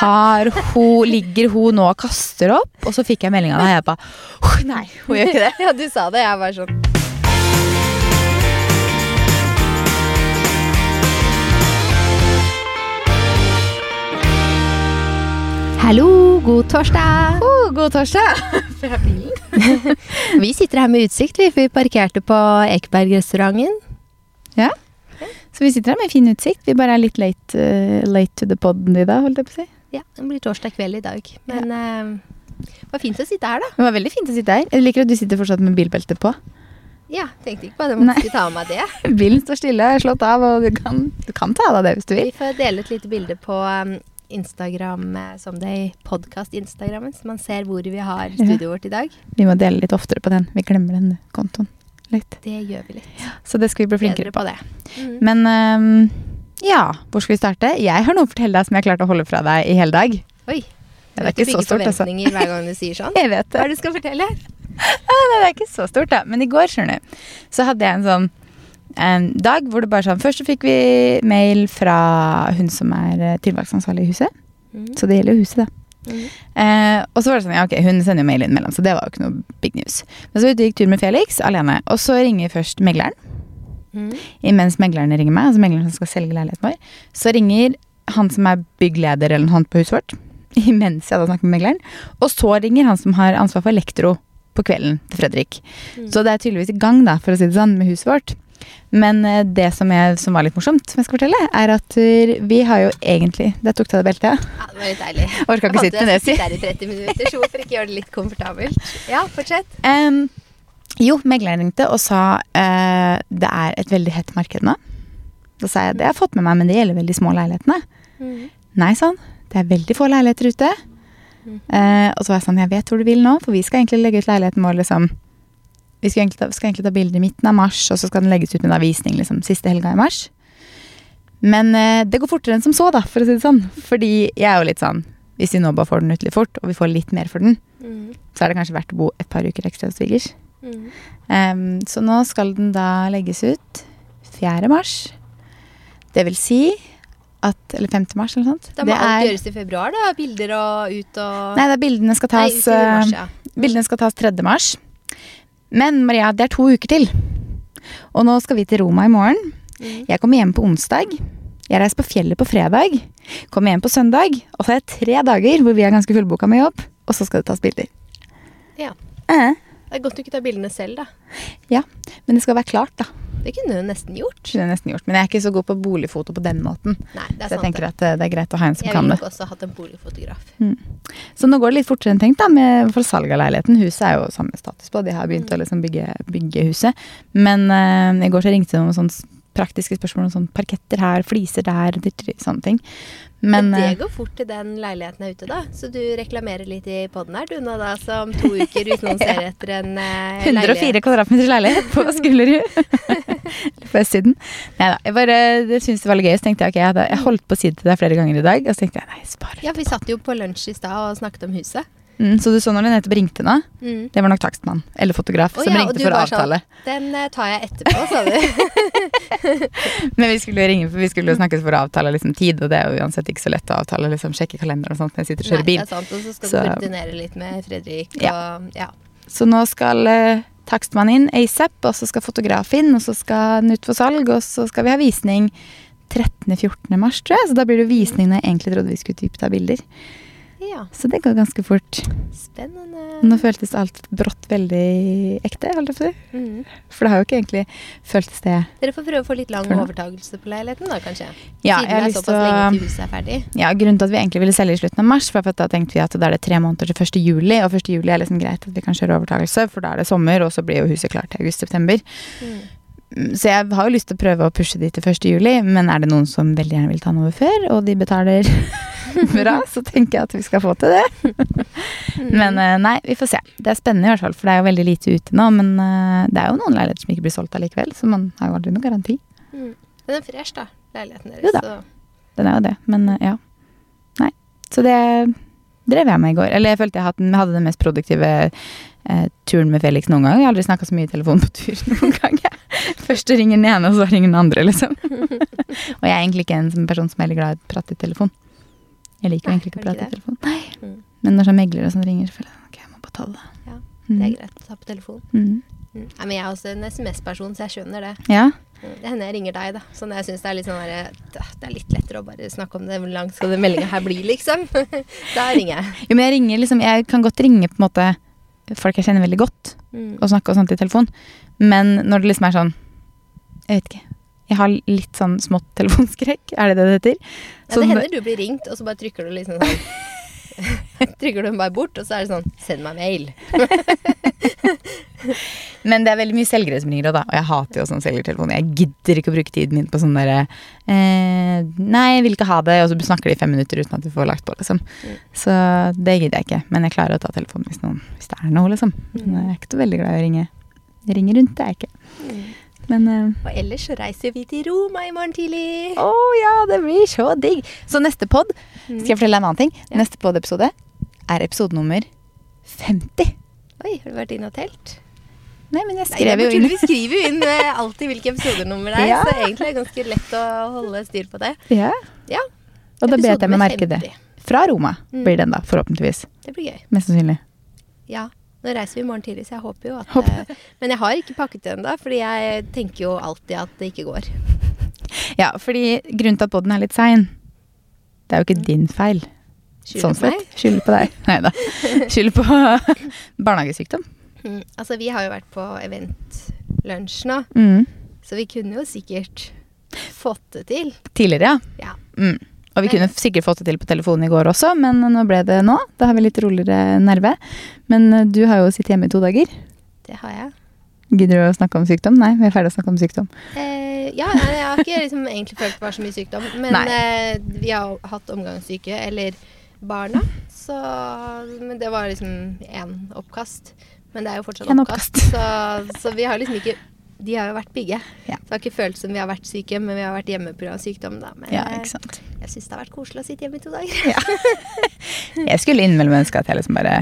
Har hun, ligger hun nå og kaster opp? Og så fikk jeg melding av deg, og jeg bare «Åh, Nei, hun gjør ikke det. Ja, du sa det. Jeg var sånn Hallo, god torsdag. Oh, god torsdag. Fra bilen. vi sitter her med utsikt, vi, for vi parkerte på Ekeberg-restauranten. Ja. Så vi sitter her med fin utsikt. Vi bare er litt late, uh, late to the podden i dag, holdt jeg på å si. Ja, det blir torsdag kveld i dag. Men eh, det var fint å sitte her, da. Det var veldig fint å sitte her. Jeg liker at du sitter fortsatt med bilbelte på. Ja, tenkte ikke på det, men skulle ta med meg det. Bilen står stille, slått av, og du kan, du kan ta av deg det hvis du vil. Vi får dele et lite bilde på som det er i Podcast-instagrammen, så man ser hvor vi har studioet vårt i dag. Vi må dele litt oftere på den. Vi glemmer den kontoen litt. Det gjør vi litt. Så det skal vi bli flinkere Bedre på. på det. Mm. Men øhm, ja, hvor skal vi starte? Jeg har noe å fortelle deg som jeg klarte å holde fra deg i hele dag. Oi. Det er ikke så stort, altså. hver gang du sier sånn. Jeg vet det. Hva er det du skal fortelle? Ah, nei, det er ikke så stort, da. Men i går, skjønner du, så hadde jeg en sånn en dag hvor det bare sånn Først så fikk vi mail fra hun som er eh, tilvalgsansvarlig i huset. Mm. Så det gjelder jo huset, da. Mm. Eh, og så var det sånn, ja ok, hun sender jo mail innimellom, så det var jo ikke noe big news. Men så gikk tur med Felix alene, og så ringer først megleren. Mm. Imens meglerne ringer meg, altså megleren som skal selge leiligheten vår, så ringer han som er byggleder eller noe på huset vårt, imens jeg da snakker med megleren. Og så ringer han som har ansvar for elektro på kvelden til Fredrik. Mm. Så det er tydeligvis i gang, da, for å si det sånn, med huset vårt. Men eh, det som, er, som var litt morsomt, som jeg skal fortelle, er at eh, vi har jo egentlig Det tok til deg beltet. Ja, det var litt deilig. Orka ikke sitte med det, si. Jeg holdt på å sitte der i 30 minutter, så hvorfor ikke gjøre det litt komfortabelt? Ja, fortsett. Em, jo, megleren ringte og sa eh, det er et veldig hett marked nå. Da sa jeg det har jeg fått med meg, men det gjelder veldig små leilighetene. Mm. Nei, sånn. Det er veldig få leiligheter ute. Mm. Eh, og så var jeg sånn, jeg vet hvor du vil nå, for vi skal egentlig legge ut leiligheten vår liksom Vi skal egentlig ta, skal egentlig ta bilder i midten av mars, og så skal den legges ut med en avisning liksom siste helga i mars. Men eh, det går fortere enn som så, da, for å si det sånn. Fordi jeg er jo litt sånn Hvis vi nå bare får den ut litt fort, og vi får litt mer for den, Mm. så er det kanskje verdt å bo et par uker ekstra hos svigers. Mm. Um, så nå skal den da legges ut 4. mars. Det vil si at Eller 5. mars, eller noe sånt. Da må Det alt er- gjøres i februar, da. Bilder og ut og Nei, da bildene skal tas Nei, mars, eh, ja. Bildene skal tas 3. mars. Men Maria, det er to uker til. Og nå skal vi til Roma i morgen. Mm. Jeg kommer hjem på onsdag. Jeg reiser på fjellet på fredag. Kommer hjem på søndag. Og så er det tre dager hvor vi er ganske fullboka med jobb. Og så skal det tas bilder. Ja. Eh, Det er godt du ikke tar bildene selv, da. Ja, men det skal være klart, da. Det kunne du nesten gjort. Det er nesten gjort. Men jeg er ikke så god på boligfoto på den måten. Nei, det er Så jeg sant. tenker det. at eh, det er greit å ha en som Jeg kan ville det. nok også hatt en boligfotograf. Så nå går det litt fortere enn tenkt da, med for salg av leiligheten. Huset er jo samme status på, de har begynt Mm. å liksom bygge, bygge huset. Men uh, i går så ringte det noen sånne s- praktiske spørsmål om sånn parketter her, fliser der, sånne ting. Men, Men eh, det går fort til den leiligheten er ute, da. Så du reklamerer litt i poden her, du nå da, som to uker hvis noen ser etter en eh, 104 kvadratmeters leilighet på Skullerud. På østsiden. Nei da. Jeg bare det syntes det var litt gøy, så tenkte jeg ok, jeg, hadde, jeg holdt på å si det til deg flere ganger i dag, og så tenkte jeg nei, spar. Ja, vi satt jo på lunsj i stad og snakket om huset. Mm, så du så når du nettopp ringte nå? Mm. Det var nok takstmann eller fotograf oh, som ja, ringte for å avtale. sånn- avtale. Den eh, tar jeg etterpå, sa du. Men vi skulle ringe, for vi skulle jo snakkes for å avtale liksom, tid, og det er jo uansett ikke så lett å avtale liksom, sjekke kalender og sånt når jeg sitter og kjører bil. Nei, det er sant. Og så skal Så- du koordinere litt med Fredrik og ja. Så nå skal eh, takstmann inn ASAP, og så skal fotograf inn, og så skal den ut for salg, og så skal vi ha visning 13.-14. mars, tror jeg. Så da blir det visning når jeg egentlig trodde vi skulle type ta bilder. Ja. Så det går ganske fort. Spennende. Nå føltes alt brått veldig ekte, holdt jeg på å si. Mm. For det har jo ikke egentlig føltes det Dere får prøve å få litt lang overtagelse på leiligheten, da, kanskje? Ja, Siden jeg har det er lyst såpass å lenge til huset er ferdig. Ja, grunnen til at vi egentlig ville selge i slutten av mars, var for at da tenkte vi at da er det tre måneder til 1. juli, og 1. juli er liksom greit at vi kan kjøre overtakelse, for da er det sommer, og så blir jo huset klart til august-september. Mm. Så jeg har jo lyst til å prøve å pushe de til 1. juli, men er det noen som veldig gjerne vil ta den over før, og de betaler bra, så tenker jeg at vi skal få til det. Men eh, nei, vi får se. Det er spennende i hvert fall, for det er jo veldig lite ute nå, men eh, det er jo noen leiligheter som ikke blir solgt allikevel, så man har jo aldri noen garanti. Mm. Den er fresh, da, leiligheten deres. Jo da. så- Den er jo det, men eh, ja. Nei. Så det drev jeg med i går. Eller jeg følte jeg hadde den- mest produktive eh, turen med Felix noen gang. Jeg har aldri snakka så mye i telefon på tur noen gang. jeg. Først ringer den ene, og så ringer den andre, liksom. og jeg er egentlig ikke en sånn person som er veldig glad i å prate i telefon. Jeg liker Nei, egentlig ikke å prate i telefon. Nei. Mm. Men når sånn meglere som ringer, så føler jeg ok, jeg må bare ta det. Ja, Mm. Det er greit å ta på telefon. Mm. Mm. Nei, men jeg er også en SMS-person, så jeg skjønner det. Ja. Mm. Det hender jeg ringer deg, da. Så når jeg syns det er litt sånn der, Det er litt lettere å bare snakke om det. Hvor lang skal den meldinga her bli, liksom? da ringer jeg. Jo, men jeg ringer liksom Jeg kan godt ringe på en måte folk jeg kjenner veldig godt, Mm. og snakke og sånt i telefon. Men når det liksom er sånn Jeg vet ikke. Jeg har litt sånn smått telefonskrekk. Er det det det heter? Ja, det hender du blir ringt, og så bare trykker du liksom sånn Trykker du den bare bort, og så er det sånn Send meg mail. Men det er veldig mye selgere som ringer òg, da. Og jeg hater jo sånn selgertelefon. Jeg gidder ikke å bruke tiden min på sånn derre eh, Nei, jeg vil ikke ha det. Og så snakker de i fem minutter uten at du får lagt på, liksom. Mm. Så det gidder jeg ikke. Men jeg klarer å ta telefonen hvis, noen, hvis det er noe, liksom. Men jeg er ikke så veldig glad i å ringe. Ringe rundt, det er jeg ikke. Men uh, Og ellers så reiser vi til Roma i morgen tidlig. Å ja, det blir så digg! Så neste pod, Mm. skal jeg fortelle deg en annen ting? Ja. Neste pod-episode er episode nummer 50. Oi, har du vært inne og telt? Nei, men jeg Nei, jeg jo inn. Vi skriver jo inn eh, alltid hvilke episodenummer det er, Ja. så egentlig er det ganske lett å holde styr på det. Ja. Ja. Og da bet jeg meg merke det. Fra Roma Mm. blir den da, forhåpentligvis. Det blir gøy. Mest sannsynlig. Ja. Nå reiser vi i morgen tidlig, så jeg håper jo at Håper. eh, Men jeg har ikke pakket det ennå, fordi jeg tenker jo alltid at det ikke går. Ja, fordi grunnen til at båten er litt sein, det er jo ikke din feil. Skylder sånn på sett. Skylder på deg. Nei da. Skylder på barnehagesykdom. Mm. Altså, vi har jo vært på eventlunsj nå, Mm. så vi kunne jo sikkert fått det til. Tidligere, ja. Mm. Og vi kunne sikkert fått det til på telefonen i går også, men nå ble det nå. Da har vi litt roligere nerve. Men eh, du har jo sittet hjemme i to dager. Det har jeg. Gidder du å snakke om sykdom? Nei, vi er ferdig å snakke om sykdom. Eh, ja, jeg har ikke liksom egentlig følt det var så mye sykdom. Men eh, vi har hatt omgangssyke, eller barna. Så Men det var liksom én oppkast. Men det er jo fortsatt oppkast. Så, så vi har liksom ikke De har jo vært pigge. Ja. Så det har ikke føltes som vi har vært syke, men vi har vært hjemme pga. sykdom. Da. Men Ja, eh, jeg syns det har vært koselig å sitte hjemme i to dager. Jeg skulle innimellom ønske at jeg liksom bare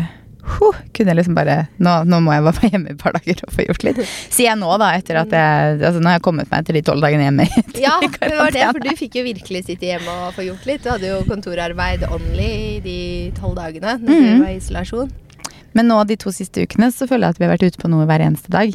huh, kunne liksom bare nå, nå må jeg være hjemme i et par dager og få gjort litt. Sier jeg nå, da, etter at jeg Altså nå har jeg kommet meg etter de tolv dagene hjemme. Ja, det var det, for du fikk jo virkelig sitte hjemme og få gjort litt. Du hadde jo kontorarbeid only de tolv dagene når Mhm. du var i isolasjon. Men nå de to siste ukene så føler jeg at vi har vært ute på noe hver eneste dag.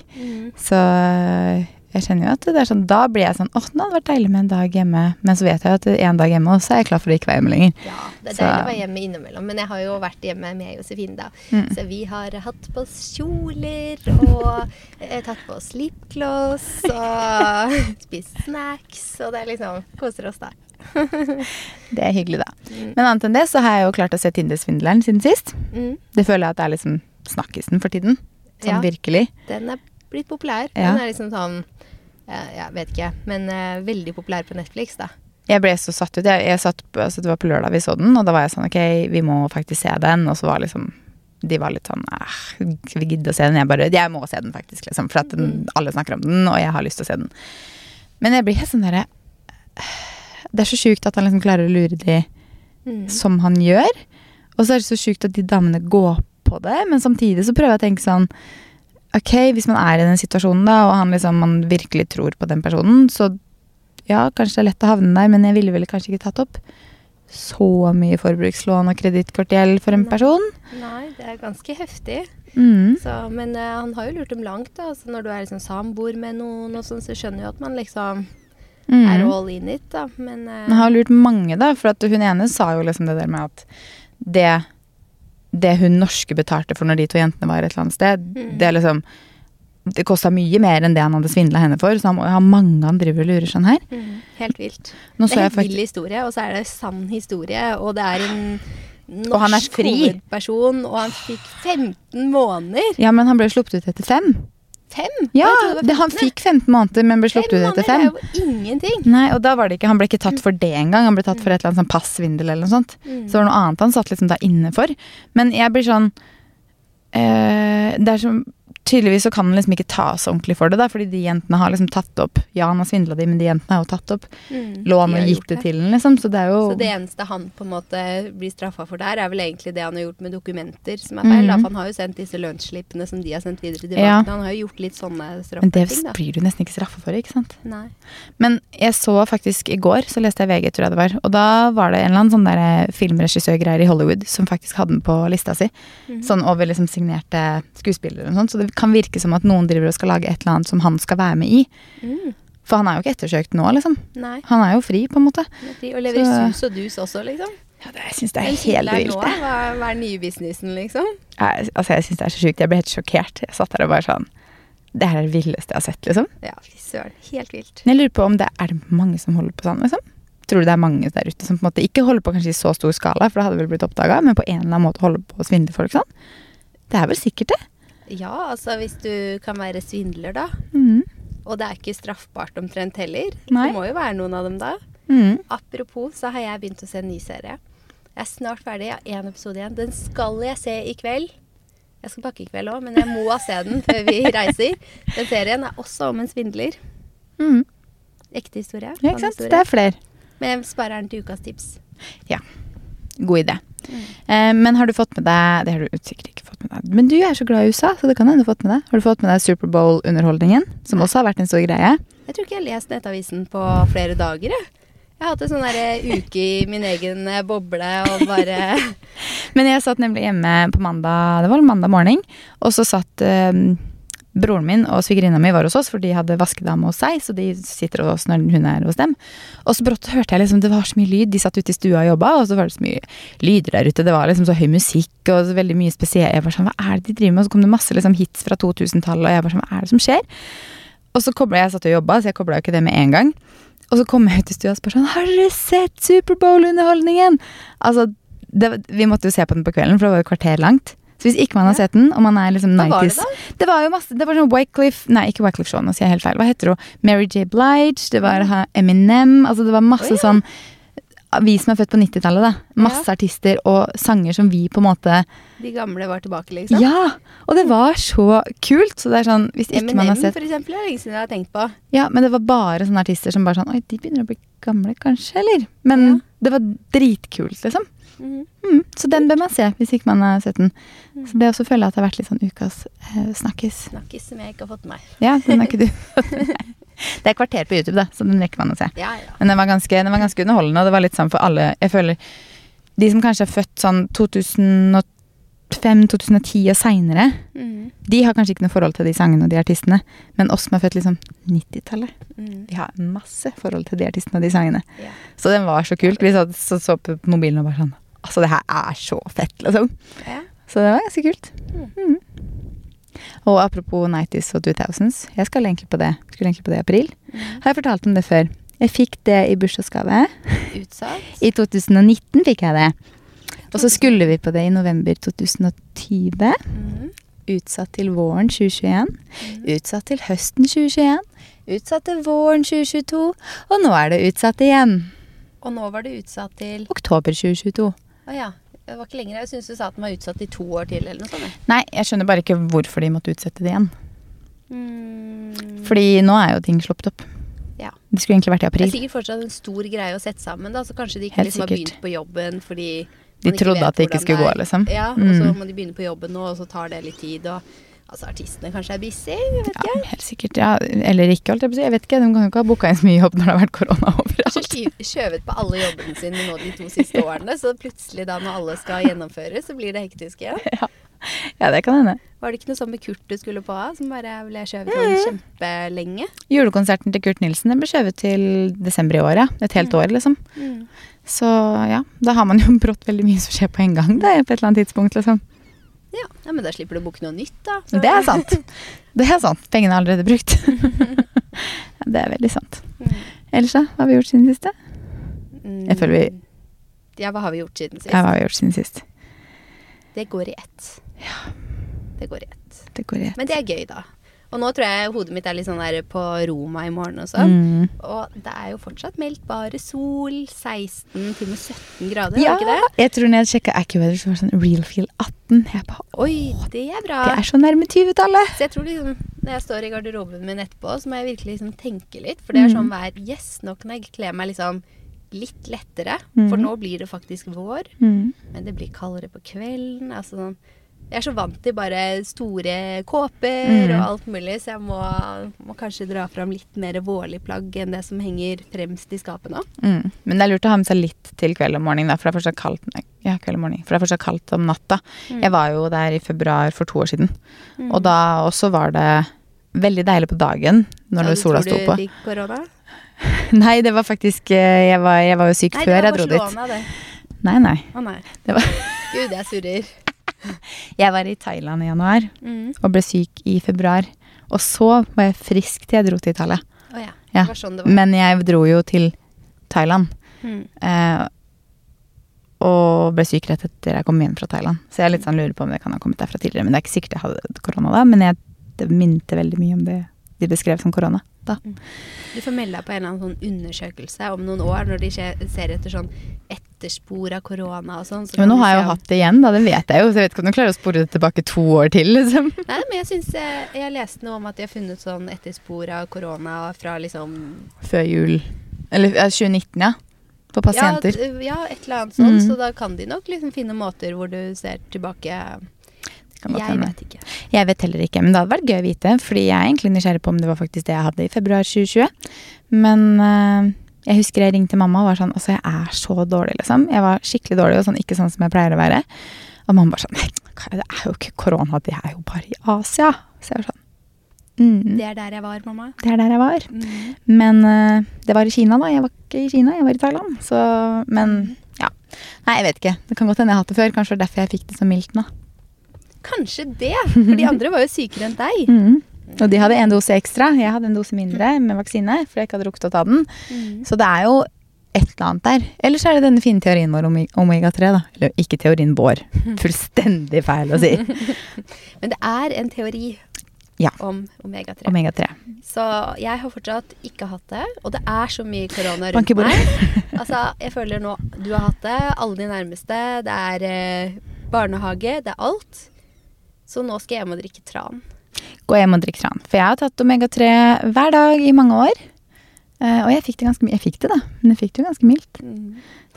Så øh, jeg kjenner jo at det er sånn, da blir jeg sånn åh, nå hadde det vært deilig med en dag hjemme. Men så vet jeg jo at en dag hjemme, og så er jeg klar for å ikke være hjemme lenger. Ja, det er Så- deilig å være hjemme innimellom, men jeg har jo vært hjemme med Josefine, da. Mm. Så vi har hatt på oss kjoler og eh, tatt på oss lipgloss og spist snacks, og det er liksom Koser oss, da. Det er hyggelig, da. Mm. Men annet enn det så har jeg jo klart å se Tinder-svindleren siden sist. Mm. Det føler jeg at det er liksom snakkisen for tiden. Sånn Ja. virkelig. Den er blitt populær. Ja. Den er liksom sånn Jeg vet ikke, men uh, veldig populær på Netflix, da. Jeg ble så satt ut. Jeg, jeg satt, altså det var på lørdag vi så den, og da var jeg sånn ok, vi må faktisk se den. Og så var liksom de var litt sånn Skal vi gidde å se den? Jeg bare Jeg må se den, faktisk. Liksom, for at den, alle snakker om den, og jeg har lyst til å se den. Men jeg blir helt sånn derre Det er så sjukt at han liksom klarer å lure de Mm. som han gjør. Og så er det så sjukt at de damene går på det, men samtidig så prøver jeg å tenke sånn Ok, hvis man er i den situasjonen, da, og han liksom, man virkelig tror på den personen, så ja, kanskje det er lett å havne der, men jeg ville vel kanskje ikke tatt opp så mye forbrukslån og kredittkortgjeld for en Nei. person. Nei, det er ganske heftig. Mm. Så, men uh, han har jo lurt dem langt. da. Altså, når du er liksom samboer med noen, og sånn, så skjønner du at man liksom er Mm. all in it. da. Men uh, Jeg har lurt mange, da. For at hun ene sa jo liksom det der med at det, det hun norske betalte for når de to jentene var et eller annet sted, Mm. det er liksom Det kosta mye mer enn det han hadde svindla henne for, så han må ha mange han driver og lurer sånn her. mm, helt vilt. Nå Det er helt vill historie, og så er det sann historie. Og det er en er norsk fri. hovedperson, og han fikk 15 måneder. Ja, men han ble sluppet ut etter fem. Fem? Ja, det det, han fikk 15 måneder, men ble sluppet ut etter fem. er jo ingenting. Nei, og da var det ikke, Han ble ikke tatt for det engang. Han ble tatt for et eller annet sånn passvindel eller noe sånt. Mm. Så det var noe annet han satt liksom da inne for. Men jeg blir sånn øh, Det er så tydeligvis så kan han liksom ikke ta så ordentlig for det, da, fordi de jentene har liksom tatt opp Ja, han har svindla de, men de jentene har jo tatt opp Mm. lån og gitt det til den, liksom. Så det er jo Så det eneste han på en måte blir straffa for der, er vel egentlig det han har gjort med dokumenter, som er feil. da, Mhm. For han har jo sendt disse lønnsslippene som de har sendt videre til de Ja. Han har jo gjort litt sånne Men det ting, blir du nesten ikke straffa for, ikke sant? Nei. Men jeg så faktisk i går, så leste jeg VG, tror jeg det var. Og da var det en eller annen sånn der filmregissørgreier i Hollywood som faktisk hadde den på lista si. Mm. Sånn over liksom signerte skuespillere og sånn. Så det kan virke som at noen driver og skal lage et eller annet som han skal være med i. Mm. For han er jo ikke ettersøkt nå, liksom. Nei. Han er jo fri, på en måte. fri Og lever i sus og dus også, liksom. Ja, det, jeg syns det er helt vilt, det. Hva, hva er nye businessen, liksom? Jeg, altså, jeg syns det er så sjukt. Jeg ble helt sjokkert. Jeg satt der og bare sånn Det her er det villeste jeg har sett, liksom. Ja, fy søren. Helt vilt. Men jeg lurer på om det er det mange som holder på sånn, liksom? Tror du det er mange der ute som på en måte ikke holder på kanskje i så stor skala, for det hadde vel blitt oppdaga, men på en eller annen måte holder på å svindle folk sånn? Det er vel sikkert det. Ja, altså hvis du kan være svindler, da. Mm. Og det er ikke straffbart omtrent heller. Nei. Det må jo være noen av dem da. Mm. Apropos, så har jeg begynt å se en ny serie. Jeg er snart ferdig. Jeg har én episode igjen. Den skal jeg se i kveld. Jeg skal pakke i kveld òg, men jeg må se den før vi reiser. Den serien er også om en svindler. Mm. Ekte historie. Ja, ikke sant? historie. Det er flere. Men jeg sparer den til ukas tips. Ja. God idé. Mm. Eh, men har du fått med deg Det har du sikkert Men du er så glad i USA, så det kan hende du har fått med deg. Har du fått med deg Superbowl-underholdningen, som også har vært en stor greie? Jeg tror ikke jeg har lest Nettavisen på flere dager, jeg. Jeg har hatt en sånn uke i min egen eh, boble og bare Men jeg satt nemlig hjemme på mandag, det var mandag morgen, og så satt eh, broren min og svigerinna mi var hos oss, for de hadde vaskedame hos seg, så de sitter hos når hun er hos dem. Og så brått hørte jeg liksom, det var så mye lyd, de satt ute i stua og jobba, og så var det så mye lyder der ute, det var liksom så høy musikk og så veldig mye spesielt. Jeg var sånn, hva er det de driver med? Og så kom det masse liksom hits fra 2000-tallet, og jeg var sånn, hva er det som skjer? Og så kobla jeg satt og jobba, så jeg kobla jo ikke det med en gang. Og så kom jeg ut i stua og spurte sånn Har dere sett Superbowl-underholdningen? Altså, det, vi måtte jo se på den på kvelden, for det var jo kvarter langt. Så hvis ikke man har sett den, og man er liksom Hva var det 90s da? Det var jo masse Det var sånn Wycliffe Nei, ikke Wycliffe Shaw, nå sier jeg helt feil. Hva heter hun? Mary J. Blige, det var Eminem Altså, det var masse oh, ja. sånn Vi som er født på 90-tallet, da. Masse artister og sanger som vi på en måte De gamle var tilbake, liksom? Ja! Og det var så kult. Så det er sånn Hvis ikke man Eminem, har sett for eksempel, er lenge siden jeg har tenkt på. Ja, men det var bare sånne artister som bare sånn Oi, de begynner å bli gamle, kanskje, eller? Men Ja. det var dritkult, liksom. Mhm. Mm, så den bør man se, hvis ikke man har sett den. Mm. Så det også føler jeg at det har vært litt sånn ukas eh, snakkis. Snakkis som jeg ikke har fått med meg. Ja, den har ikke du Det er kvarter på YouTube, da, så den rekker man å se. Ja, ja. Men den var ganske, den var ganske underholdende, og det var litt sånn for alle Jeg føler De som kanskje er født sånn 2005-2010 og seinere, Mhm. de har kanskje ikke noe forhold til de sangene og de artistene. Men oss som er født liksom 90-tallet, Mhm. vi har masse forhold til de artistene og de sangene. Ja. Så den var så kult. Vi så, så, så på mobilen og bare sånn Altså, det her er så fett, liksom. Ja. Så det var ganske kult. Mm. Mm. Og apropos 90s og 2000s, jeg skal egentlig på det. Skulle egentlig på det i april. Mm. Har jeg fortalt om det før? Jeg fikk det i bursdagsgave. Utsatt. I 2019 fikk jeg det. Og så skulle vi på det i november 2020. Mm. Utsatt til våren 2021. Mm. Utsatt til høsten 2021. Utsatt til våren 2022. Og nå er det utsatt igjen. Og nå var det utsatt til Oktober 2022. Å ja. Det var ikke lenger. Jeg syns du sa at den var utsatt i to år til, eller noe sånt. Nei, jeg skjønner bare ikke hvorfor de måtte utsette det igjen. Mm. Fordi nå er jo ting sluppet opp. Ja. Det skulle egentlig vært i april. Det er sikkert fortsatt en stor greie å sette sammen, da. Så kanskje de ikke liksom har begynt på jobben fordi De trodde at det ikke skulle gå, liksom. Ja, og så Mm. må de begynne på jobben nå, og så tar det litt tid. Og altså, artistene kanskje er busy, jeg vet ikke. Ja, helt sikkert. Ja, eller ikke, holdt jeg på å si. Jeg vet ikke. De kan jo ikke ha booka inn så mye jobb når det har vært korona overalt. Skjøvet på alle jobbene sine nå de to siste årene, så plutselig da når alle skal gjennomføre, så blir det hektisk igjen. Ja, det kan hende. Var det ikke noe sånn med Kurt du skulle på, da, som bare ble skjøvet mm. kjempelenge? Julekonserten til Kurt Nilsen den ble skjøvet til desember i år, ja. Et helt år, liksom. Mm. Så ja, da har man jo brått veldig mye som skjer på en gang, da, på et eller annet tidspunkt, liksom. Ja. ja, men da slipper du å booke noe nytt, da. Så- Det er sant. Det er sant. Pengene er allerede brukt. Ja, det er veldig sant. Mm. Ellers, da? Hva har vi gjort siden siste? Mm. Jeg føler vi- Ja, hva har vi gjort siden sist? Ja, hva har vi gjort siden sist? Det går i ett. Det går i ett. Det går i ett. Men det er gøy, da. Og nå tror jeg hodet mitt er litt sånn der på Roma i morgen og sånn. Mm. Og det er jo fortsatt meldt bare sol, 16 til og med 17 grader, Ja, er det ikke det? jeg tror når jeg sjekka AccuWeather, så var det sånn real feel 18. Jeg bare, Oi, det er bra. det er så nærme 20-tallet. Så jeg tror liksom, når jeg står i garderoben min etterpå, så må jeg virkelig liksom tenke litt. For det er Mm. sånn hver Yes, nå kan jeg kle meg liksom litt lettere. Mm. For nå blir det faktisk vår. Mm. Men det blir kaldere på kvelden. Altså sånn Jeg er så vant til bare store kåper Mm. og alt mulig, så jeg må, må kanskje dra fram litt mer vårlig plagg enn det som henger fremst i skapet nå. Mm. Men det er lurt å ha med seg litt til kveld og morgen, for det er fortsatt kaldt ja, for det er fortsatt kaldt om natta. Mm. Jeg var jo der i februar for to år siden, og da også var det veldig deilig på dagen når Ja, sola sto Tror du fikk korona? Nei, det var faktisk eh, Jeg var, jeg var jo syk Nei, før jeg dro dit. Barcelona, det. Nei, nei. Å nei. Det var, Gud, jeg surrer. jeg var i Thailand i januar Mm. og ble syk i februar. Og så var jeg frisk til jeg dro til Italia. Oh, ja. Ja. Sånn det var. Men jeg dro jo til Thailand. Mm. Eh, og ble syk rett etter jeg kom hjem fra Thailand. Så jeg litt sånn lurer på om det kan ha kommet derfra tidligere. Men det er ikke sikkert jeg hadde korona da. Men jeg, det minte veldig mye om det de beskrev som korona da. Du får melde deg på en eller annen sånn undersøkelse om noen år, når de ser etter sånn etterspor av korona og sånn. så Men nå har jeg jo om- hatt det igjen, da. Det vet jeg jo. Så jeg vet ikke om du klarer å spore det tilbake to år til, liksom. Nei, men jeg syns jeg, jeg leste noe om at de har funnet sånn etterspor av korona fra liksom Før jul. Eller 2019, ja. På pasienter. Ja, ja, et eller annet sånt. Mm. Så da kan de nok liksom finne måter hvor du ser tilbake. Kan godt Jeg hende. vet ikke. Jeg vet heller ikke, men det hadde vært gøy å vite. Fordi jeg er egentlig nysgjerrig på om det var faktisk det jeg hadde i februar 2020. Men eh, jeg husker jeg ringte mamma og var sånn Altså, jeg er så dårlig, liksom. Jeg var skikkelig dårlig, og sånn ikke sånn som jeg pleier å være. Og mamma bare sånn Nei, det er jo ikke korona, det er jo bare i Asia. Så jeg var sånn mm, Det er der jeg var, mamma. Det er der jeg var. Mm. Men uh, det var i Kina, da. Jeg var ikke i Kina, jeg var i Thailand. Så Men ja. Nei, jeg vet ikke. Det kan godt hende jeg har hatt det før. Kanskje det var derfor jeg fikk det så mildt nå. Kanskje det, for de andre var jo sykere enn deg. Mm. Og de hadde en dose ekstra. Jeg hadde en dose mindre med vaksine, for jeg ikke hadde rukket å ta den. Mm. Så det er jo et eller annet der. Eller så er det denne fine teorien vår om omega-3, da. Eller ikke teorien vår. Fullstendig feil å si. Men det er en teori Ja. om omega-3. Omega-3. Så jeg har fortsatt ikke hatt det, og det er så mye korona rundt meg. Altså, jeg føler nå Du har hatt det, alle de nærmeste. Det er eh, barnehage, det er alt. Så nå skal jeg hjem og drikke tran. Gå hjem og drikk tran. For jeg har tatt omega-3 hver dag i mange år. Eh, og jeg fikk det ganske mye. Jeg fikk det, da. Men jeg fikk det jo ganske mildt.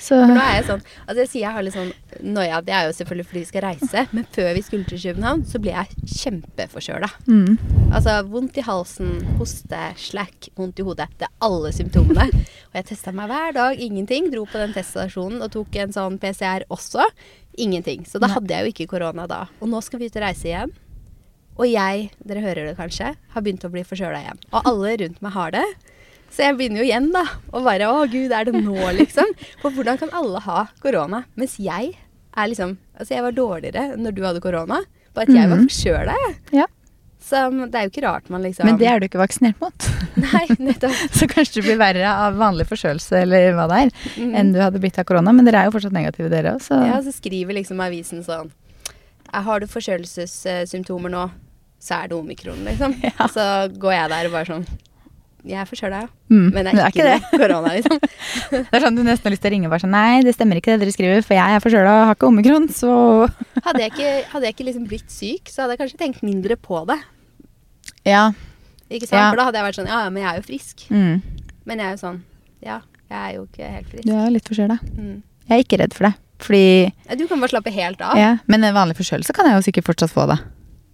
Så For nå er jeg sånn Altså jeg sier jeg har litt sånn noia. Det er jo selvfølgelig fordi vi skal reise, men før vi skulle til København, så ble jeg kjempeforkjøla. mm. Altså vondt i halsen, hoste, slack, vondt i hodet. Det er alle symptomene. Og jeg testa meg hver dag, ingenting. Dro på den teststasjonen og tok en sånn PCR også. Ingenting. Så da hadde jeg jo ikke korona da. Og nå skal vi ut og reise igjen. Og jeg, dere hører det kanskje, har begynt å bli forkjøla igjen. Og alle rundt meg har det. Så jeg begynner jo igjen, da. Og bare å gud, er det nå, liksom? For hvordan kan alle ha korona? Mens jeg er liksom Altså, jeg var dårligere når du hadde korona. Bare at jeg var Mhm. forkjøla, jeg. Ja. Så det er jo ikke rart man liksom Men det er du ikke vaksinert mot. Nei, nettopp. Så kanskje du blir verre av vanlig forkjølelse eller hva det er, mm. enn du hadde blitt av korona. Men dere er jo fortsatt negative, dere òg, så Ja, så skriver liksom avisen sånn Har du forkjølelsessymptomer nå, så er det omikron, liksom. Ja. så går jeg der og bare sånn Jeg er forkjøla, ja. mm. Men det er ikke, det. korona, liksom. Det er sånn du nesten har lyst til å ringe og bare sånn Nei, det stemmer ikke det dere skriver, for jeg er forkjøla og har ikke omikron, så Hadde jeg ikke, hadde jeg ikke liksom blitt syk, så hadde jeg kanskje tenkt mindre på det. Ja. Ikke sant? Ja. For da hadde jeg vært sånn Ja, ja, men jeg er jo frisk. Mm. Men jeg er jo sånn Ja, jeg er jo ikke helt frisk. Du er jo litt forkjøla. Mm. Jeg er ikke redd for det. Fordi Ja, Du kan bare slappe helt av. ja, Men en vanlig forkjølelse kan jeg jo sikkert fortsatt få, da.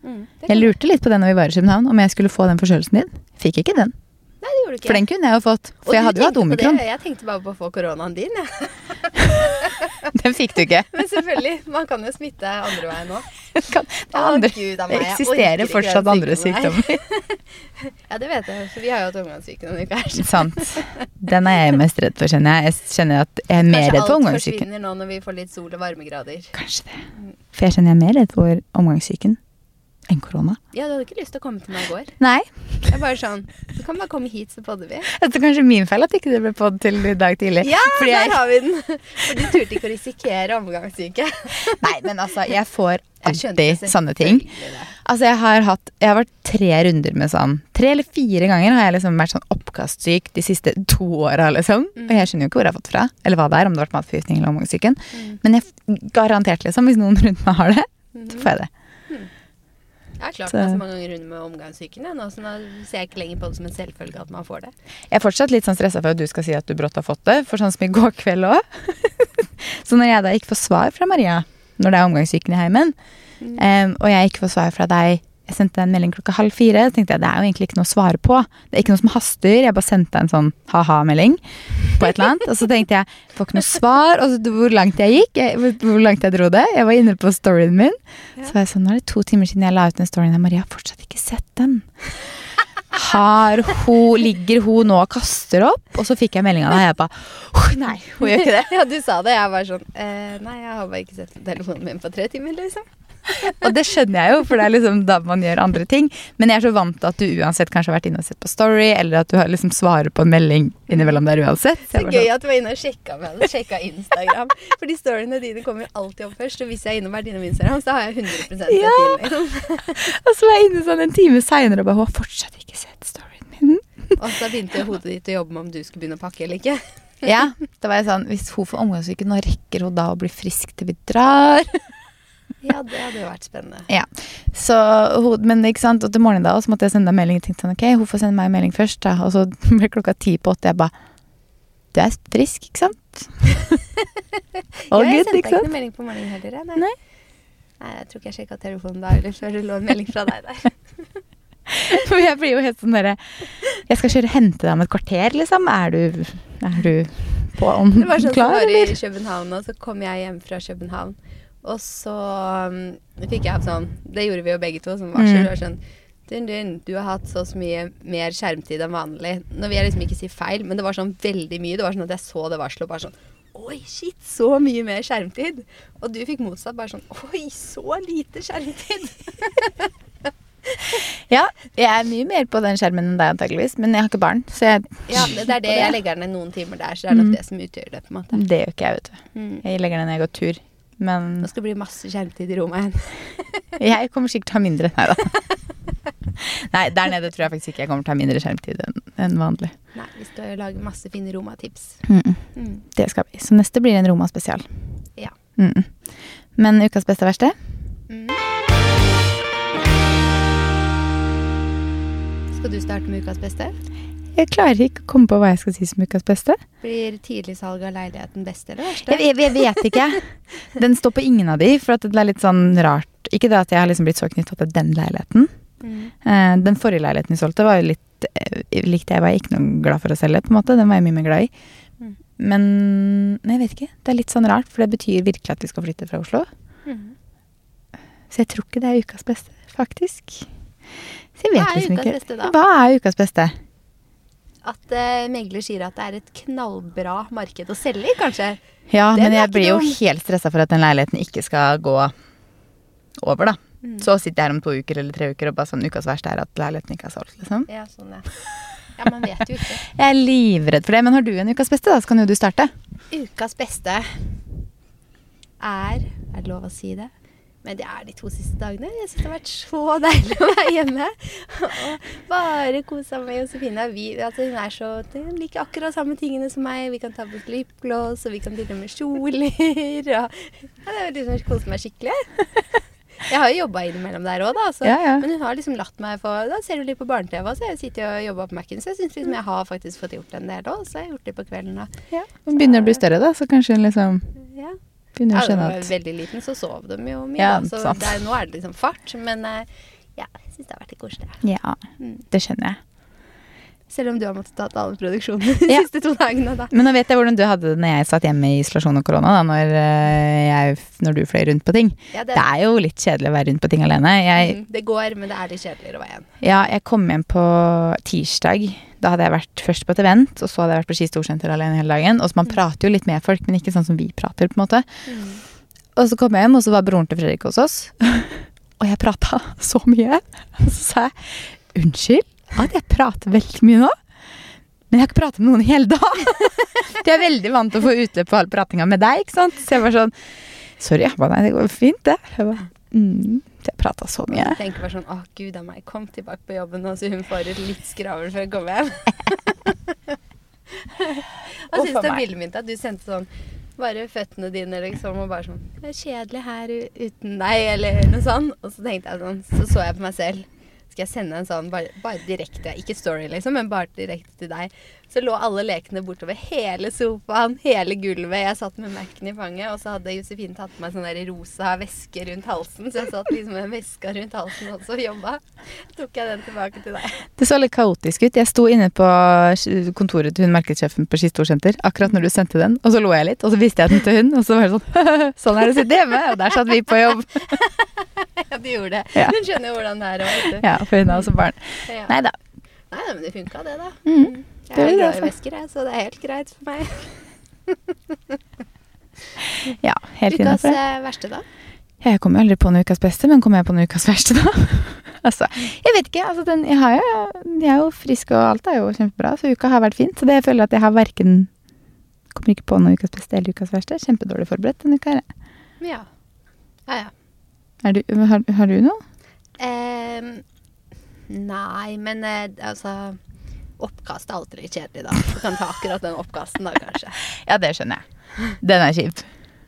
Mm, Jeg lurte litt på det når vi var i København, om jeg skulle få den forkjølelsen din. Fikk ikke den. Nei, det gjorde du ikke. For den kunne jeg jo fått. Og For jeg hadde jo hatt omikron. Jeg tenkte bare på å få koronaen din, jeg. Den fikk du ikke. Men selvfølgelig, man kan jo smitte andre veien òg. Det, det eksisterer fortsatt andre sykdommer. Ja, det vet jeg, for vi har jo hatt omgangssyke denne uka. Sant. Den er jeg mest redd for, kjenner jeg. Jeg kjenner at jeg er mer Kanskje redd for alt forsvinner nå når vi får litt sol og varmegrader. Kanskje det. For jeg kjenner jeg er mer redd for omgangssyken enn korona. Ja, du hadde ikke lyst til å komme til meg i går. Nei. Jeg bare sånn, Du kan bare komme hit, så podder vi. Det er kanskje min feil at ikke det ble podd til i dag tidlig. Ja, Fordi der jeg, har vi den! For du turte ikke å risikere omgangssyke. nei, men altså, jeg får Jeg sånne ting. Altså, jeg har hatt Jeg har vært tre runder med sånn Tre eller fire ganger har jeg liksom vært sånn oppkastsyk de siste to åra, liksom. Mm. Og jeg skjønner jo ikke hvor jeg har fått fra, eller hva det er, om det har vært matforgiftning eller omgangssyken. Mm. Men jeg garantert, liksom, hvis noen rundt meg har det, så Mhm. får jeg det. Jeg har klart meg så mange ganger under med omgangssyken. Nå, så nå ser jeg ikke lenger på det som en selvfølge at man får det. Jeg er fortsatt litt sånn stressa for at du skal si at du brått har fått det, for sånn som i går kveld òg. så når jeg da ikke får svar fra Maria når det er omgangssyken i heimen, Mm. um, og jeg ikke får svar fra deg Jeg sendte en melding klokka halv fire. Så tenkte jeg det er jo egentlig ikke noe å svare på. Det er ikke noe som haster. Jeg bare sendte en sånn ha-ha-melding på et eller annet. Og så tenkte jeg får ikke noe svar. Og så hvor langt jeg gikk, jeg, hvor- langt jeg dro det. Jeg var inne på storyen min. Ja. Så var jeg sånn, nå er det to timer siden jeg la ut den storyen. Jeg, Maria har fortsatt ikke sett den. Har hun, ligger hun nå og kaster opp? Og så fikk jeg meldinga, og jeg bare «Åh, Nei, hun gjør ikke det. Ja, du sa det. Jeg var sånn eh, Nei, jeg har bare ikke sett telefonen min på tre timer, liksom. Og det skjønner jeg jo, for det er liksom da man gjør andre ting. Men jeg er så vant til at du uansett kanskje har vært inne og sett på Story, eller at du har liksom svarer på en melding innimellom der uansett. Så Så gøy sånn, at du var inne og sjekka med. Sjekka Instagram. Fordi storyene dine kommer alltid opp først. Og hvis jeg er inne og innom Instagram, så har jeg 100 sett Ja. Liksom. Og så var jeg inne sånn en time seinere og bare Hun har fortsatt ikke sett storyen min. Og så begynte hodet ditt å jobbe med om du skulle begynne å pakke eller ikke. Ja, da var jeg sånn Hvis hun får omgangssyke, nå rekker hun da å bli frisk til vi drar? Ja, det hadde jo vært spennende. Så Men ikke sant, og til morgenen da, så måtte jeg sende deg melding. Jeg tenkte sånn, ok, hun får sende meg en melding først, da. Og så ble klokka ti på åtte. Jeg bare Du er frisk, ikke sant? All ja, jeg sendte ikke ikke noen melding på morgenen heller. jeg. Nei. Nei. Nei, jeg tror ikke jeg sjekka telefonen da eller før det lå en melding fra deg der. For jeg blir jo helt sånn derre Jeg skal kjøre og hente deg om et kvarter, liksom. Er du, er du på om Det var sånn som klar, var i København, og så kom jeg hjem fra København. Og så um, fikk jeg sånn Det gjorde vi jo begge to som varsel. Mm. Sånn Dun, dun, du har hatt så så mye mer skjermtid enn vanlig. Nå vil jeg liksom ikke si feil, men det var sånn veldig mye. Det var sånn at jeg så det varselet og bare sånn Oi, shit, så mye mer skjermtid. Og du fikk motsatt bare sånn Oi, så lite skjermtid. Ja, jeg er mye mer på den skjermen enn deg antageligvis, men jeg har ikke barn, så jeg, Ja, det, er det. Jeg legger ned noen timer der, så det er nok Mm. det som utgjør det. på en måte. det gjør ikke jeg, vet du. Mm. Jeg legger den når jeg går tur. Men Nå skal det bli masse skjermtid i rommet igjen. jeg kommer sikkert til å ha mindre. Nei da. Nei, der nede tror jeg faktisk ikke jeg kommer til å ha mindre skjermtid enn en vanlig. Nei, vi skal jo lage masse fine Roma-tips. Mm. Mm. Det skal vi. Så neste blir en Roma spesial. Ja. Mm. Men ukas beste verste? Mm. Skal du starte med ukas beste? Jeg klarer ikke å komme på hva jeg skal si som ukas beste. Blir tidligsalg av leiligheten beste eller verste? Jeg, jeg, jeg vet ikke. Den står på ingen av de, for at det er litt sånn rart. Ikke det at jeg har liksom blitt så knytta til den leiligheten. Mm. Eh, den forrige leiligheten vi solgte, var jo litt eh, likte jeg var ikke noe glad for å selge. på en måte. Den var jeg mye mer glad i. Mm. Men jeg vet ikke. Det er litt sånn rart, for det betyr virkelig at vi skal flytte fra Oslo. Mm. Så jeg tror ikke det er ukas beste, faktisk. Så jeg vet liksom ikke. beste, da? Hva er ukas beste? At uh, megler sier at det er et knallbra marked å selge i, kanskje? Ja, det men jeg blir jo helt stressa for at den leiligheten ikke skal gå over, da. Mm. Så sitter jeg her om to uker eller tre uker og bare sånn ukas verste er at leiligheten ikke er solgt, liksom. Ja, sånn, ja. Ja, man vet jo ikke. Jeg er livredd for det, men har du en ukas beste, da, så kan jo du starte. Ukas beste er Er det lov å si det? Men det er de to siste dagene. Jeg syns det har vært så deilig å være hjemme. Og bare kose meg med Josefine. Vi, altså, hun er så Hun liker akkurat samme tingene som meg. Vi kan ta på oss lipgloss, og vi kan dille med kjoler. Og, ja, det er liksom kose meg skikkelig. Jeg har jo jobba innimellom der òg, da. Så, Ja, ja. Men hun har liksom latt meg få Da ser du litt på barne-TV, og så jeg sitter og jobber på Mac-en. Så jeg syns liksom jeg har faktisk fått gjort en del òg. Så jeg har gjort det på kvelden. da. Ja. Hun begynner å bli større, da, så kanskje hun liksom ja. Begynner Ja, at da jeg var veldig liten, så sov de jo mye. Ja, så sant. det er, nå er det liksom fart. Men eh, ja, jeg syns det har vært litt koselig. Ja, Mm. det skjønner jeg. Selv om du har måttet ta alle produksjonene de Ja. siste to dagene, da. Men nå vet jeg hvordan du hadde det når jeg satt hjemme i isolasjon og korona, da, når, eh, jeg, når du fløy rundt på ting. Ja, Det er jo litt kjedelig å være rundt på ting alene. Jeg, mm, det går, men det er litt kjedeligere å være igjen. ja, jeg kom hjem på tirsdag. Da hadde jeg vært først på et event, og så hadde jeg vært på Ski Storsenter alene hele dagen. Og så Man Mm. prater jo litt med folk, men ikke sånn som vi prater. på en måte. Og så kom jeg hjem, og så var broren til Fredrik hos oss. Og jeg prata så mye. Og så sa jeg unnskyld at jeg prater veldig mye nå. Men jeg har ikke pratet med noen i hele dag. jeg er veldig vant til å få utløp for all pratinga med deg, ikke sant. Så jeg var sånn Sorry. Jeg bare, nei, det går fint, det. Jeg bare, Mm. Jeg prata så mye. Jeg tenker bare sånn Å, gud a meg, kom tilbake på jobben, og så hun får ut litt skravel før hun kommer hjem. Hva syns du om bildet mitt? At du sendte sånn bare føttene dine, liksom, og bare sånn Det er kjedelig her uten deg, eller noe sånt. Og så tenkte jeg sånn, så så jeg på meg selv. Skal jeg sende en sånn bare, bare direkte, ikke story liksom, men bare direkte til deg. Så lå alle lekene bortover hele sofaen, hele gulvet. Jeg satt med Mac-en i fanget, og så hadde Josefine tatt på meg sånn der rosa veske rundt halsen. Så jeg satt liksom med en veske rundt halsen også og jobba. Tok jeg den tilbake til deg. Det så litt kaotisk ut. Jeg sto inne på kontoret til hun markedssjefen på Ski akkurat når du sendte den, og så lo jeg litt, og så viste jeg den til hun, og så var det sånn Sånn er det å sitte hjemme, og der satt vi på jobb. Ja, du gjorde det. Ja. Hun skjønner jo hvordan det er. vet. Ja, for hun har også barn. Ja. Nei da. Nei, men det funka, det, da. Mm. Jeg Det er er glad i vesker, jeg, så det er helt greit for meg. Ja, helt Ukas innafor det. innenfor. verste, da? Jeg kommer jo aldri på en ukas beste, men kommer jeg på en ukas verste, da? altså, jeg vet ikke. Altså, den, jeg, har jo, jeg er jo frisk, og alt er jo kjempebra, så uka har vært fint. Så det jeg føler at jeg har verken Kommer ikke på noen ukas beste eller ukas verste. Kjempedårlig forberedt denne uka. Ja. Ja, ja. Du, har, har du noe? Ehm, nei, men eh, altså Oppkast er alltid litt kjedelig, da. Du kan ta akkurat den oppkasten, da, kanskje. Ja, det skjønner jeg. Den er kjip.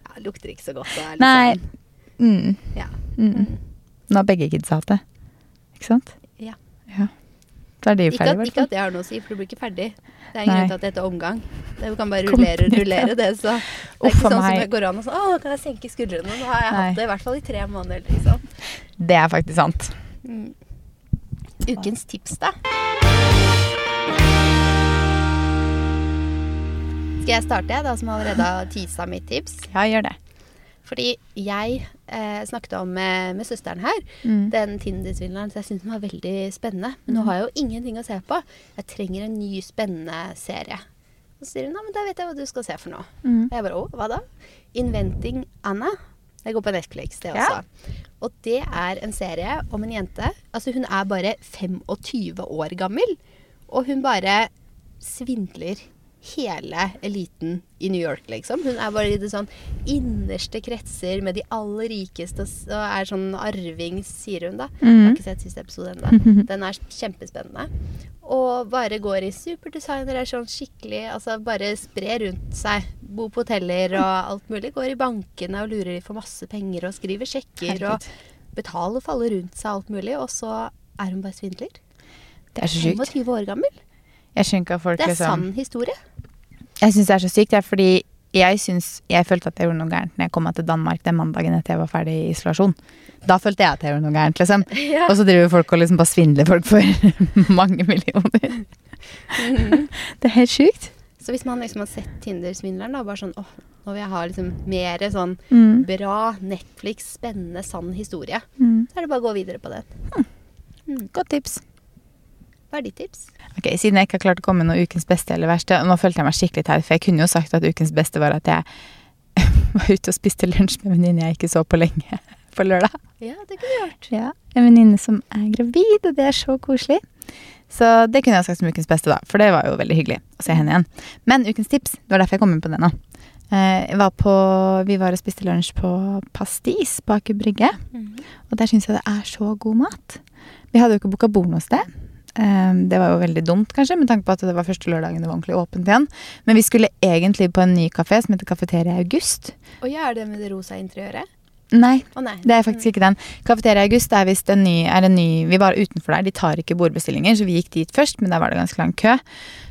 Ja, lukter ikke så godt. Da, Nei. sånn- Mm. Ja. Mm. Nå har begge kids hatt det. Ikke sant? Ja. ja. Da er de ferdige, i hvert ikke at det har noe å si, for du blir ikke ferdig. Det er ingen grunn til at det heter omgang. Det, kan bare rullere og rullere det. Så det er ikke sånn som det går an og sånn Å, nå kan jeg senke skuldrene. Nå har jeg Nei. hatt det i hvert fall i tre måneder, liksom. Det er faktisk sant. Mm. Ukens tips, da? Skal jeg starte, jeg, da, som allerede har teasa mitt tips? Ja, gjør det. Fordi jeg eh, snakket om med, med søsteren her, Mm. den Tinder-svindleren, så jeg syntes den var veldig spennende. Men nå har jeg jo ingenting å se på. Jeg trenger en ny, spennende serie. Og så sier hun ja, men da vet jeg hva du skal se for noe. Mm. Og jeg bare å, hva da? Inventing Anna. Det går på Netflix, det Ja. også. Og det er en serie om en jente. Altså, hun er bare 25 år gammel. Og hun bare svindler hele eliten i New York, liksom. Hun er bare i det sånn innerste kretser med de aller rikeste og er sånn arving, sier hun da. Jeg har Mhm. ikke sett siste episode ennå. Den er kjempespennende. Og bare går i superdesigner, er sånn skikkelig Altså bare sprer rundt seg. Bo på hoteller og alt mulig. Går i bankene og lurer for masse penger og skriver sjekker og betaler og faller rundt seg alt mulig. Og så er hun bare svindler. Det er så sjukt. 25 år gammel. Jeg skjønner ikke at folk Det er liksom sann historie. Jeg syns det er så sykt, det er fordi jeg syns Jeg følte at jeg gjorde noe gærent når jeg kom meg til Danmark den mandagen etter jeg var ferdig i isolasjon. Da følte jeg at jeg gjorde noe gærent, liksom. Ja. Og så driver folk og liksom bare svindler folk for mange millioner. Mhm. Det er helt sjukt. Så hvis man liksom har sett Tinder-svindleren, da, bare sånn åh, nå vil jeg ha liksom mer sånn Mm. bra Netflix, spennende, sann historie, Mm. så er det bare å gå videre på den. Mm. Godt tips. Hva er ditt tips? Ok, Siden jeg ikke har klart å komme med noe ukens beste eller verste, og nå følte jeg meg skikkelig teit, for jeg kunne jo sagt at ukens beste var at jeg var ute og spiste lunsj med en venninne jeg ikke så på lenge på lørdag. Ja, det kunne du gjort. Ja, En venninne som er gravid, og det er så koselig. Så det kunne jeg sagt som ukens beste, da. For det var jo veldig hyggelig å se henne igjen. Men ukens tips, det var derfor jeg kom inn på det nå. Eh, var på, vi var og spiste lunsj på Pastis på Aker Brygge. Og der syns jeg det er så god mat. Vi hadde jo ikke booka bord noe sted. Eh, Det var jo veldig dumt, kanskje, med tanke på at det var første lørdagen det var ordentlig åpent igjen. Men vi skulle egentlig på en ny kafé som heter Kafeteria August. Og ja, er det med det rosa interiøret? Nei, oh, nei. det er faktisk ikke den. Kafeteria August er visst en ny, er en ny Vi var utenfor der, de tar ikke bordbestillinger, så vi gikk dit først, men der var det ganske lang kø.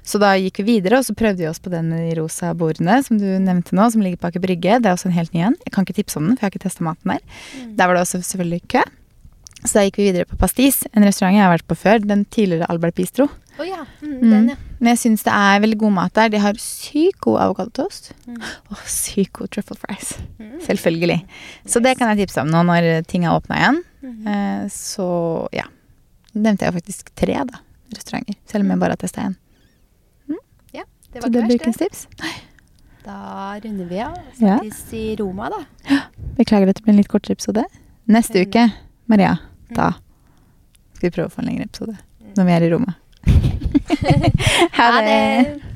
Så da gikk vi videre, og så prøvde vi oss på den med de rosa bordene som du nevnte nå, som ligger på Aker Brygge. Det er også en helt ny en. Jeg kan ikke tipse om den, for jeg har ikke testa maten der. Mm. Der var det også selvfølgelig kø. Så da gikk vi videre på Pastis, en restaurant jeg har vært på før. Den tidligere Albert Bistro. Oh, ja. Mm, Mm. Den, ja. Men jeg syns det er veldig god mat der. De har sykt god avokadotoast. Mm. Og sykt god truffle fries. Mm. Selvfølgelig. Så det kan jeg tipse om nå når ting er åpna igjen. Mhm. Eh, så ja. Nevnte jeg faktisk tre da, restauranter, selv om jeg bare har testa én. Ja, det Så var det ukens det. tips. Da runder vi av. Ja. I Roma, da. Beklager at det blir en litt kortere episode. Neste Mm. uke, Maria, Mm. Da skal vi prøve å få en lengre episode. Når vi er i rommet. ha det!